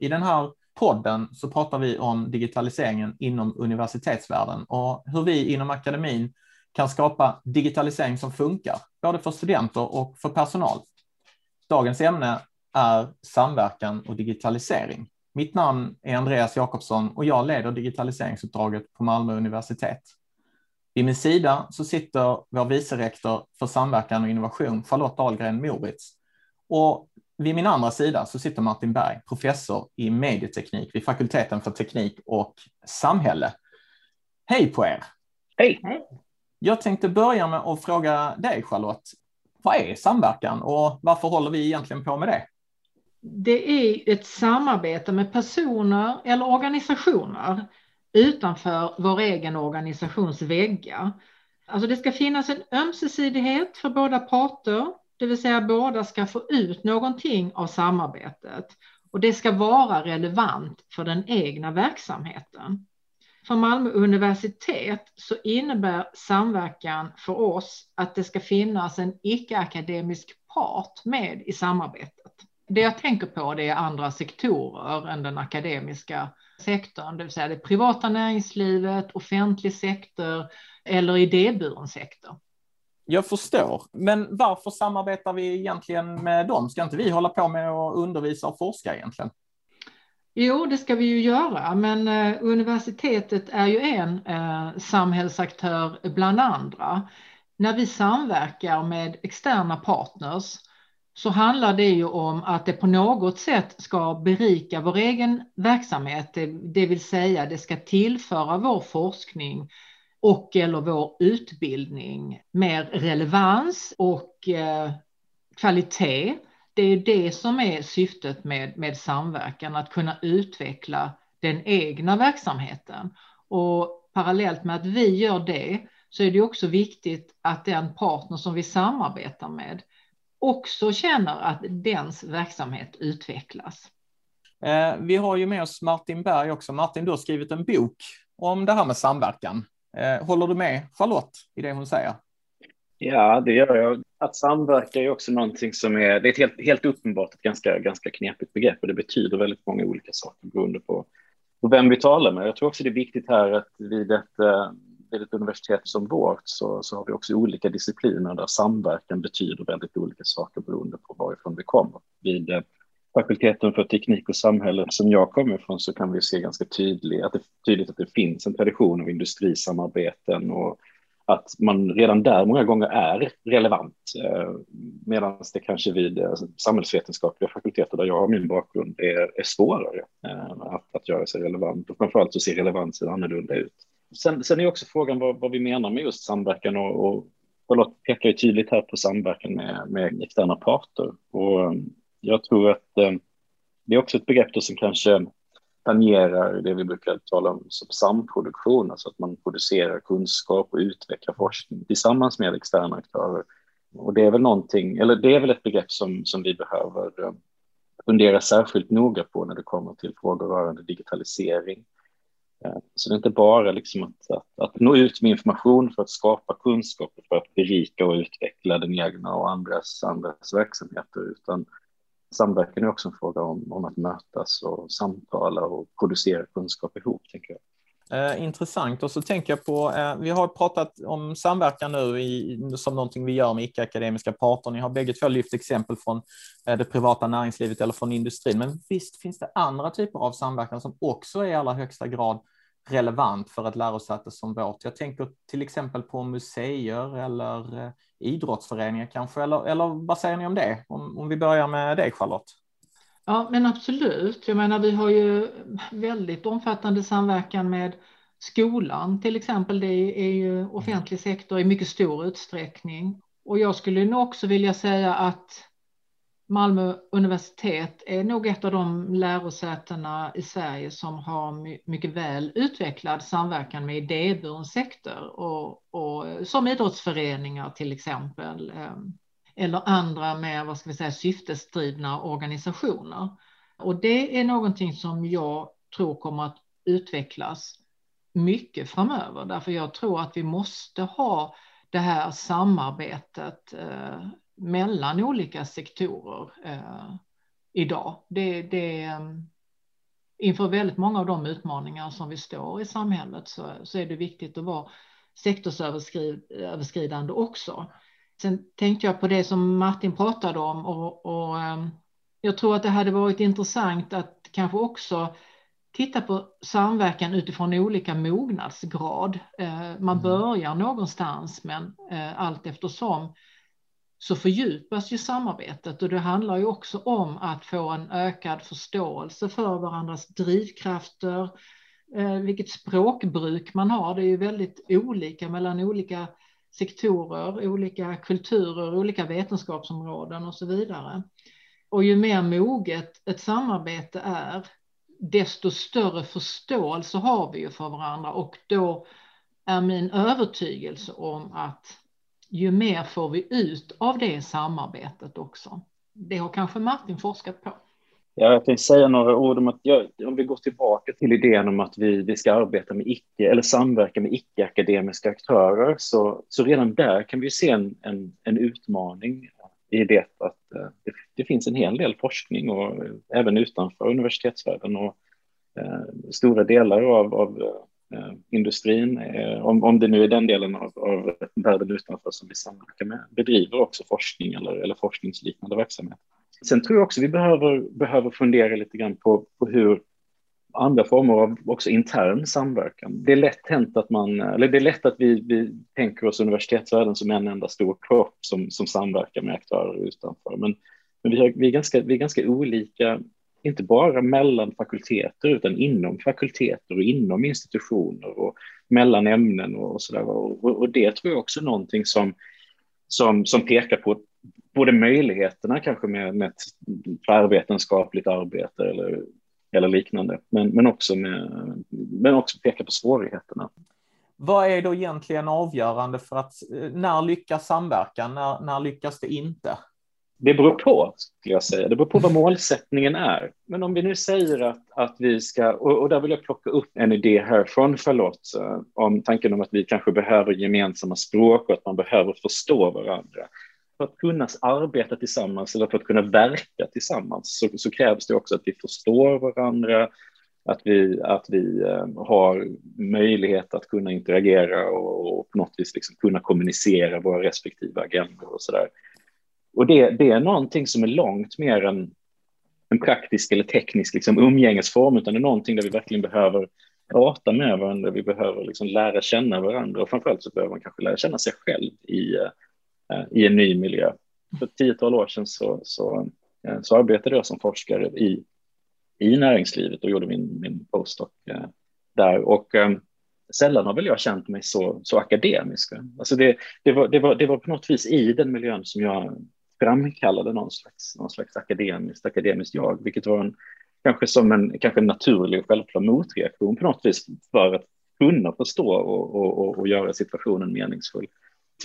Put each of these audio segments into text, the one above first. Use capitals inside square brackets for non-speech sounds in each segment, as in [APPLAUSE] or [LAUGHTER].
I den här podden så pratar vi om digitaliseringen inom universitetsvärlden och hur vi inom akademin kan skapa digitalisering som funkar, både för studenter och för personal. Dagens ämne är samverkan och digitalisering. Mitt namn är Andreas Jakobsson och jag leder digitaliseringsuppdraget på Malmö universitet. Vid min sida så sitter vår vice rektor för samverkan och innovation, Charlotte Ahlgren Moritz. Och vid min andra sida så sitter Martin Berg, professor i medieteknik vid fakulteten för teknik och samhälle. Hej på er! Hej! Jag tänkte börja med att fråga dig Charlotte. Vad är samverkan och varför håller vi egentligen på med det? Det är ett samarbete med personer eller organisationer utanför vår egen organisations väggar. Alltså det ska finnas en ömsesidighet för båda parter, det vill säga båda ska få ut någonting av samarbetet och det ska vara relevant för den egna verksamheten. För Malmö universitet så innebär samverkan för oss att det ska finnas en icke-akademisk part med i samarbetet. Det jag tänker på det är andra sektorer än den akademiska sektorn, det vill säga det privata näringslivet, offentlig sektor eller idéburen sektor. Jag förstår, men varför samarbetar vi egentligen med dem? Ska inte vi hålla på med att undervisa och forska egentligen? Jo, det ska vi ju göra, men eh, universitetet är ju en eh, samhällsaktör bland andra. När vi samverkar med externa partners så handlar det ju om att det på något sätt ska berika vår egen verksamhet, det, det vill säga det ska tillföra vår forskning och eller vår utbildning mer relevans och eh, kvalitet. Det är det som är syftet med, med samverkan, att kunna utveckla den egna verksamheten. Och parallellt med att vi gör det så är det också viktigt att den partner som vi samarbetar med också känner att dens verksamhet utvecklas. Eh, vi har ju med oss Martin Berg också. Martin, du har skrivit en bok om det här med samverkan. Eh, håller du med Charlotte i det hon säger? Ja, det gör jag. Att samverka är också någonting som är, det är ett helt, helt uppenbart ett ganska, ganska knepigt begrepp och det betyder väldigt många olika saker beroende på, på vem vi talar med. Jag tror också det är viktigt här att vid ett, eh, vid ett universitet som vårt så, så har vi också olika discipliner där samverkan betyder väldigt olika saker beroende på varifrån vi kommer. Vid eh, fakulteten för teknik och samhälle som jag kommer ifrån så kan vi se ganska tydligt att det, tydligt att det finns en tradition av industrisamarbeten och att man redan där många gånger är relevant. Eh, Medan det kanske vid eh, samhällsvetenskapliga fakulteter där jag har min bakgrund är, är svårare eh, att, att göra sig relevant och framförallt så ser relevansen annorlunda ut. Sen, sen är också frågan vad, vad vi menar med just samverkan och, och Charlotte pekar ju tydligt här på samverkan med, med externa parter och eh, jag tror att eh, det är också ett begrepp som kanske tangerar det vi brukar tala om som samproduktion, alltså att man producerar kunskap och utvecklar forskning tillsammans med externa aktörer. Och det är väl någonting, eller det är väl ett begrepp som, som vi behöver eh, fundera särskilt noga på när det kommer till frågor rörande digitalisering. Eh, så det är inte bara liksom att, att, att, nå ut med information för att skapa kunskap och för att berika och utveckla den egna och andras, andras verksamheter, utan samverkan är också en fråga om, om att mötas och samtala och producera kunskap ihop, tänker jag. Eh, intressant. Och så tänker jag på, eh, vi har pratat om samverkan nu i, som någonting vi gör med icke-akademiska parter. Ni har bägge två lyft exempel från eh, det privata näringslivet eller från industrin. Men visst finns det andra typer av samverkan som också är i allra högsta grad relevant för ett lärosäte som vårt. Jag tänker till exempel på museer eller eh, idrottsföreningar kanske, eller, eller vad säger ni om det? Om, om vi börjar med dig Charlotte. Ja, men absolut. Jag menar, vi har ju väldigt omfattande samverkan med skolan till exempel. Det är ju offentlig sektor i mycket stor utsträckning. Och jag skulle nog också vilja säga att Malmö universitet är nog ett av de lärosätena i Sverige som har mycket väl utvecklad samverkan med idéburen sektor och, och som idrottsföreningar till exempel ehm, eller andra med vad ska vi säga, syftesdrivna organisationer. Och det är någonting som jag tror kommer att utvecklas mycket framöver, därför jag tror att vi måste ha det här samarbetet eh, mellan olika sektorer eh, idag. Det, det, inför väldigt många av de utmaningar som vi står i samhället så, så är det viktigt att vara sektorsöverskridande också. Sen tänkte jag på det som Martin pratade om och, och ehm, jag tror att det hade varit intressant att kanske också titta på samverkan utifrån olika mognadsgrad. Eh, man mm. börjar någonstans men eh, allt eftersom så fördjupas ju samarbetet och det handlar ju också om att få en ökad förståelse för varandras drivkrafter, eh, vilket språkbruk man har. Det är ju väldigt olika mellan olika sektorer, olika kulturer, olika vetenskapsområden och så vidare. Och ju mer moget ett samarbete är, desto större förståelse har vi ju för varandra och då är min övertygelse om att ju mer får vi ut av det samarbetet också. Det har kanske Martin forskat på. Ja, jag kan säga några ord om att jag, om vi går tillbaka till idén om att vi, vi ska arbeta med icke eller samverka med icke-akademiska aktörer så, så redan där kan vi se en, en, en utmaning i det att det, det, finns en hel del forskning och eh, även utanför universitetsvärlden och eh, stora delar av, av Eh, industrin, eh, om, om det nu är den delen av, av världen utanför som vi samverkar med, bedriver också forskning eller, eller forskningsliknande verksamhet. Sen tror jag också vi behöver, behöver fundera lite grann på, på hur andra former av också intern samverkan. Det är lätt hänt att man, eller det är lätt att vi, vi tänker oss universitetsvärlden som en enda stor kropp som, som samverkar med aktörer utanför. Men, men vi, har, vi, är ganska, vi är ganska olika, inte bara mellan fakulteter utan inom fakulteter och inom institutioner och mellan ämnen och, och sådär. Och, och, det tror jag också är någonting som, som, som pekar på både möjligheterna kanske med, med ett tvärvetenskapligt arbete eller eller liknande, men, men, också med, men också pekar på svårigheterna. Vad är då egentligen avgörande för att eh, när lyckas samverkan, när, när lyckas det inte? Det beror på, skulle jag säga. Det beror på vad målsättningen är. Men om vi nu säger att, att vi ska, och, och där vill jag plocka upp en idé här från Charlotte, eh, om tanken om att vi kanske behöver gemensamma språk och att man behöver förstå varandra för att kunna arbeta tillsammans eller för att kunna verka tillsammans så, så krävs det också att vi förstår varandra, att vi, att vi eh, har möjlighet att kunna interagera och, och på något vis liksom kunna kommunicera våra respektive agendor och så där. Och det, det är någonting som är långt mer än en praktisk eller teknisk liksom umgängesform, utan det är någonting där vi verkligen behöver prata med varandra, vi behöver liksom lära känna varandra och framförallt så behöver man kanske lära känna sig själv i, eh, i en ny miljö. För ett tiotal år sedan så, så, eh, så arbetade jag som forskare i, i näringslivet och gjorde min, min postdoc eh, där. Och um, sällan har väl jag känt mig så, så akademisk. Alltså det, det, var, det, var, det var på något vis i den miljön som jag framkallade någon slags, någon slags akademiskt, akademiskt jag, vilket var en, kanske som en, kanske en naturlig och självklar motreaktion på något vis för att kunna förstå och, och, och, och göra situationen meningsfull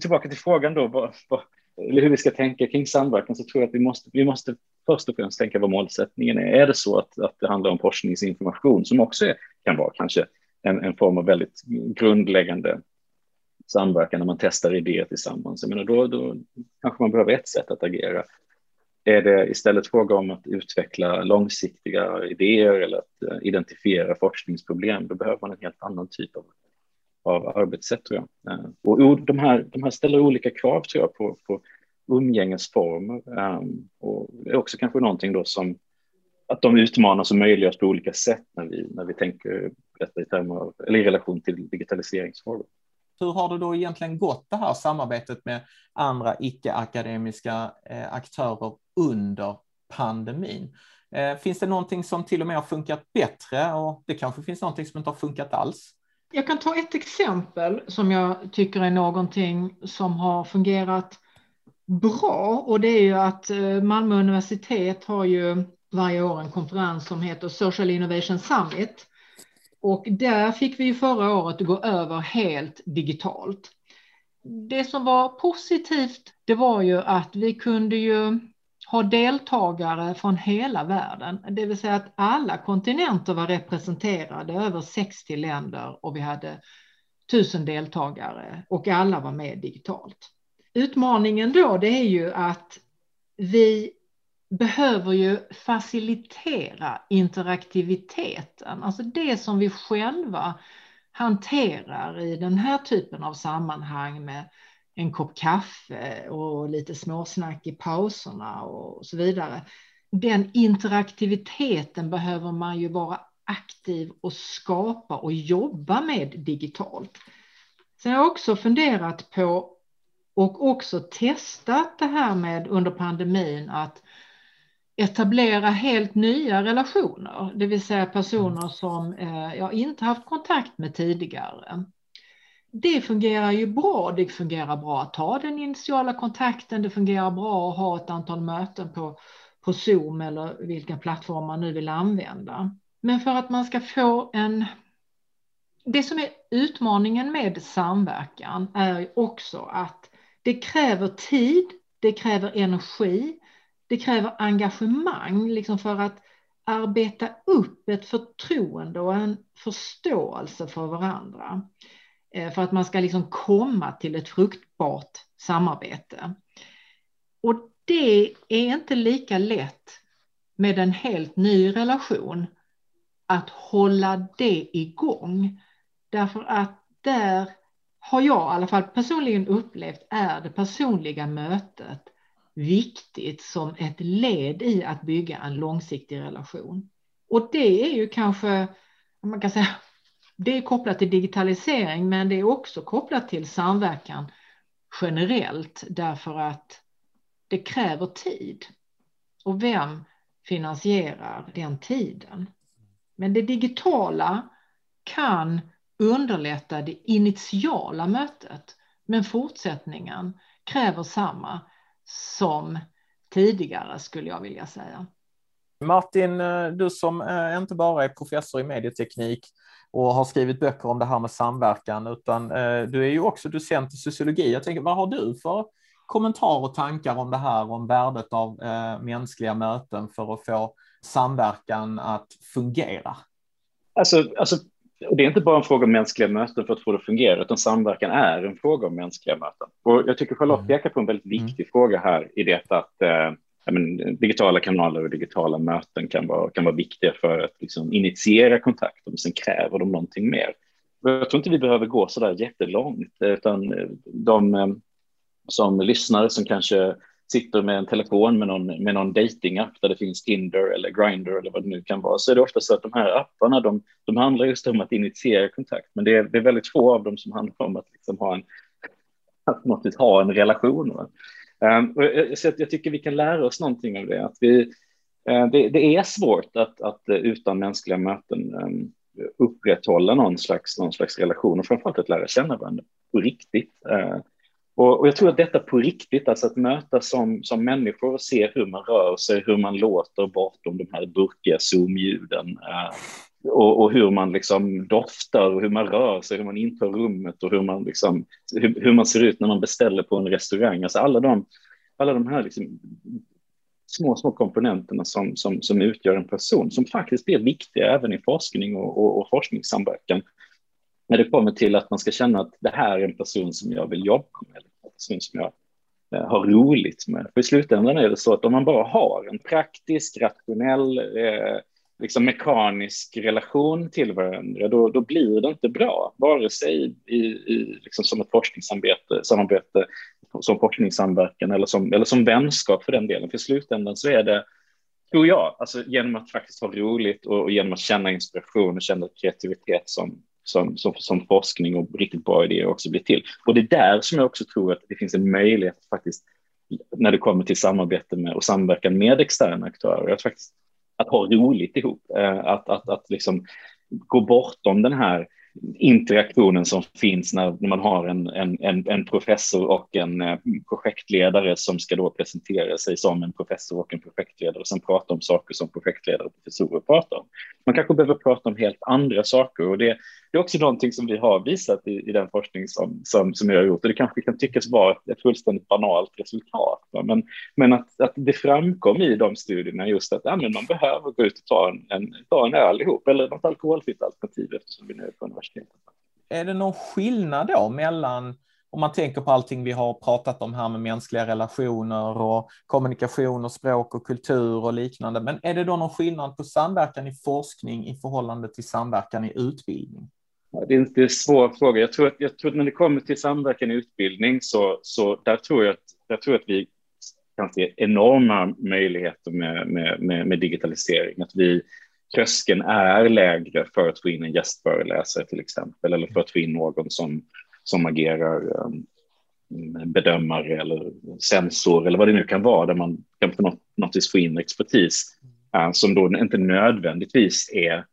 tillbaka till frågan då, vad, vad, eller hur vi ska tänka kring samverkan, så tror jag att vi måste, vi måste först och främst tänka vad målsättningen är. Är det så att, att det handlar om forskningsinformation som också är, kan vara kanske en, en form av väldigt grundläggande samverkan när man testar idéer tillsammans. Jag menar, då, då kanske man behöver ett sätt att agera. Är det istället fråga om att utveckla långsiktiga idéer eller att eh, identifiera forskningsproblem, då behöver man en helt annan typ av av arbetssätt tror jag. Eh, och, och de här, de här ställer olika krav tror jag på, på umgängesformer um, och det är också kanske någonting då som att de utmanas och möjliggörs på olika sätt när vi, när vi tänker detta i termer eller i relation till digitaliseringsfrågor. Hur har det då egentligen gått det här samarbetet med andra icke-akademiska eh, aktörer under pandemin? Eh, finns det någonting som till och med har funkat bättre och det kanske finns någonting som inte har funkat alls? Jag kan ta ett exempel som jag tycker är någonting som har fungerat bra och det är ju att eh, Malmö universitet har ju varje år en konferens som heter Social Innovation Summit. Och där fick vi förra året gå över helt digitalt. Det som var positivt, det var ju att vi kunde ju ha deltagare från hela världen, det vill säga att alla kontinenter var representerade, över 60 länder och vi hade tusen deltagare och alla var med digitalt. Utmaningen då det är ju att vi behöver ju facilitera interaktiviteten, alltså det som vi själva hanterar i den här typen av sammanhang med en kopp kaffe och lite småsnack i pauserna och så vidare. Den interaktiviteten behöver man ju vara aktiv och skapa och jobba med digitalt. Sen har jag också funderat på och också testat det här med under pandemin att etablera helt nya relationer, det vill säga personer som eh, jag inte haft kontakt med tidigare. Det fungerar ju bra. Det fungerar bra att ta den initiala kontakten. Det fungerar bra att ha ett antal möten på, på Zoom eller vilken plattform man nu vill använda. Men för att man ska få en... Det som är utmaningen med samverkan är också att det kräver tid, det kräver energi, det kräver engagemang liksom för att arbeta upp ett förtroende och en förståelse för varandra. Eh, för att man ska liksom komma till ett fruktbart samarbete. Och det är inte lika lätt med en helt ny relation att hålla det igång. Därför att där har jag i alla fall personligen upplevt är det personliga mötet viktigt som ett led i att bygga en långsiktig relation. Och det är ju kanske, man kan säga, det är kopplat till digitalisering, men det är också kopplat till samverkan generellt därför att det kräver tid. Och vem finansierar den tiden? Men det digitala kan underlätta det initiala mötet, men fortsättningen kräver samma som tidigare skulle jag vilja säga. Martin, eh, du som eh, inte bara är professor i medieteknik och har skrivit böcker om det här med samverkan, utan eh, du är ju också docent i sociologi. Jag tänker, vad har du för kommentarer och tankar om det här, om värdet av mänskliga möten för att få samverkan att fungera? Alltså, alltså och det är inte bara en fråga om mänskliga möten för att få det att fungera, utan samverkan är en fråga om mänskliga möten. Och jag tycker Charlotte mm. pekar på en väldigt viktig mm. fråga här i det att eh, men, digitala kanaler och digitala möten kan vara, kan vara viktiga för att liksom, initiera kontakter, men sen kräver de någonting mer. Jag tror inte vi behöver gå så där jättelångt, utan de eh, som lyssnar som kanske sitter med en telefon med någon, med någon datingapp där det finns Tinder eller Grindr eller vad det nu kan vara, så är det ofta så att de här apparna, de, de handlar just om att initiera kontakt, men det är, det är väldigt få av dem som handlar om att liksom ha en, att något ha en relation. Um, och jag, så jag tycker vi kan lära oss någonting av det, att vi, eh, det, det, är svårt att, att eh, utan mänskliga möten um, upprätthålla någon slags, någon slags relation och framförallt att lära känna varandra på riktigt. Ehm, och, och, jag tror att detta på riktigt, alltså att mötas som, som människor och se hur man rör sig, hur man låter bortom de här burkiga zoomljuden eh, och, och, hur man liksom doftar och hur man rör sig, hur man intar rummet och hur man, liksom, hur, hur man ser ut när man beställer på en restaurang. Alltså alla de, alla de här liksom små, små komponenterna som, som, som utgör en person som faktiskt blir viktiga även i forskning och, och, och forskningssamverkan när det kommer till att man ska känna att det här är en person som jag vill jobba med, en person som jag eh, har roligt med. För i slutändan är det så att om man bara har en praktisk, rationell, eh, liksom mekanisk relation till varandra, då, då blir det inte bra, vare sig i, i, liksom som ett forskningssamarbete, samarbete, som forskningssamverkan eller som, eller som vänskap för den delen. För i slutändan så är det, tror jag, alltså genom att faktiskt ha roligt och, och genom att känna inspiration och känna kreativitet som, som, som, som forskning och riktigt bra idéer också blir till. Och det är där som jag också tror att det finns en möjlighet faktiskt när det kommer till samarbete med och samverkan med externa aktörer, att faktiskt att ha roligt ihop, eh, att, att, att liksom gå bortom den här interaktionen som finns när, man har en, en, en, professor och en eh, projektledare som ska då presentera sig som en professor och en projektledare och sen prata om saker som projektledare och professorer pratar om. Man kanske behöver prata om helt andra saker och det, det är också någonting som vi har visat i, i den forskning som, som, som jag har gjort och det kanske kan tyckas vara ett fullständigt banalt resultat. Men, men att, att det framkom i de studierna just att ja, men man behöver gå ut och ta en, en, ta en öl ihop eller något alkoholfritt alternativ eftersom vi nu är på universitetet. Är det någon skillnad då mellan om man tänker på allting vi har pratat om här med mänskliga relationer och kommunikation och språk och kultur och liknande. Men är det då någon skillnad på samverkan i forskning i förhållande till samverkan i utbildning? Det är inte en svår fråga. Jag tror, att, jag tror att när det kommer till samverkan i utbildning så, så där tror jag att, jag tror att vi kan se enorma möjligheter med, med, med, med digitalisering. Att vi, tröskeln är lägre för att få in en gästföreläsare till exempel, eller för att få in någon som, som agerar um, bedömare eller sensor eller vad det nu kan vara, där man kan på något, något vis få in expertis uh, som då inte nödvändigtvis är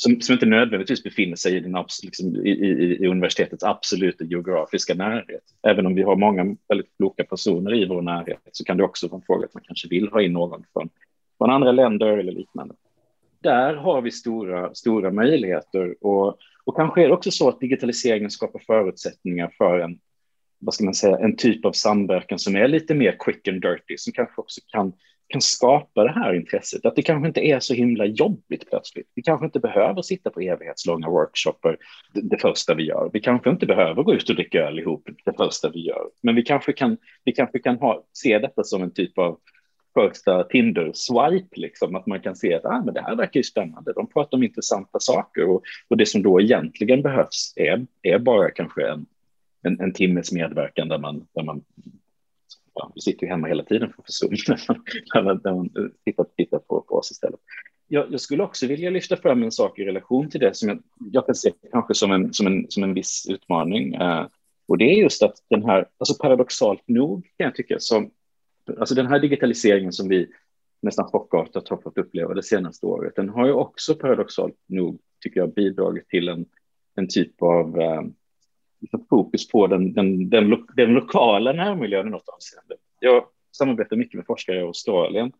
som, som inte nödvändigtvis befinner sig i, den, liksom, i, i, i universitetets absoluta geografiska närhet. Även om vi har många väldigt kloka personer i vår närhet så kan det också vara en fråga att man kanske vill ha in någon från, från andra länder eller liknande. Där har vi stora, stora möjligheter och, och kanske är det också så att digitaliseringen skapar förutsättningar för en, vad ska man säga, en typ av samverkan som är lite mer quick and dirty, som kanske också kan kan skapa det här intresset. Att det kanske inte är så himla jobbigt plötsligt. Vi kanske inte behöver sitta på evighetslånga workshoppar det, det första vi gör. Vi kanske inte behöver gå ut och dricka öl ihop det första vi gör. Men vi kanske kan, vi kanske kan ha, se detta som en typ av första Tinder-swipe, liksom, att man kan se att ah, men det här verkar ju spännande. De pratar om intressanta saker och, och det som då egentligen behövs är, är bara kanske en, en, en timmes medverkan där man, där man ja, vi sitter ju hemma hela tiden för Zoom, [LAUGHS] när man, när man tittar, tittar på, på oss istället. Jag, jag, skulle också vilja lyfta fram en sak i relation till det som jag, jag kan se kanske som en, som en, som en viss utmaning. Eh, och det är just att den här, alltså paradoxalt nog kan jag tycka, som, alltså den här digitaliseringen som vi nästan chockartat har fått uppleva det senaste året, den har ju också paradoxalt nog, tycker jag, bidragit till en, en typ av eh, liksom fokus på den, den, den, lo, den lokala närmiljön i något avseende. Jag samarbetar mycket med forskare i Australien,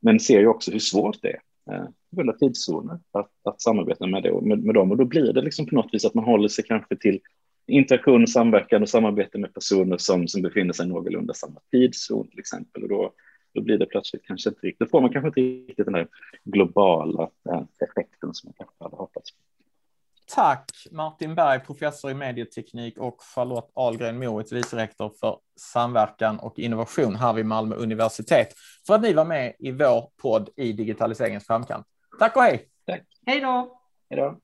men ser ju också hur svårt det är eh, på grund av tidszoner att, att samarbeta med, det, med, med dem. Och då blir det liksom på något vis att man håller sig kanske till interaktion, samverkan och samarbete med personer som, som befinner sig någorlunda samma tidszon till exempel. Och då, då blir det plötsligt kanske inte riktigt, då får man kanske inte riktigt den där globala äh, effekten som man kanske hade hoppats på. Tack Martin Berg, professor i medieteknik och Charlotte Ahlgren Moritz, vice rektor för samverkan och innovation här vid Malmö universitet för att ni var med i vår podd i digitaliseringens framkant. Tack och hej! Tack. Hej då! Hej då!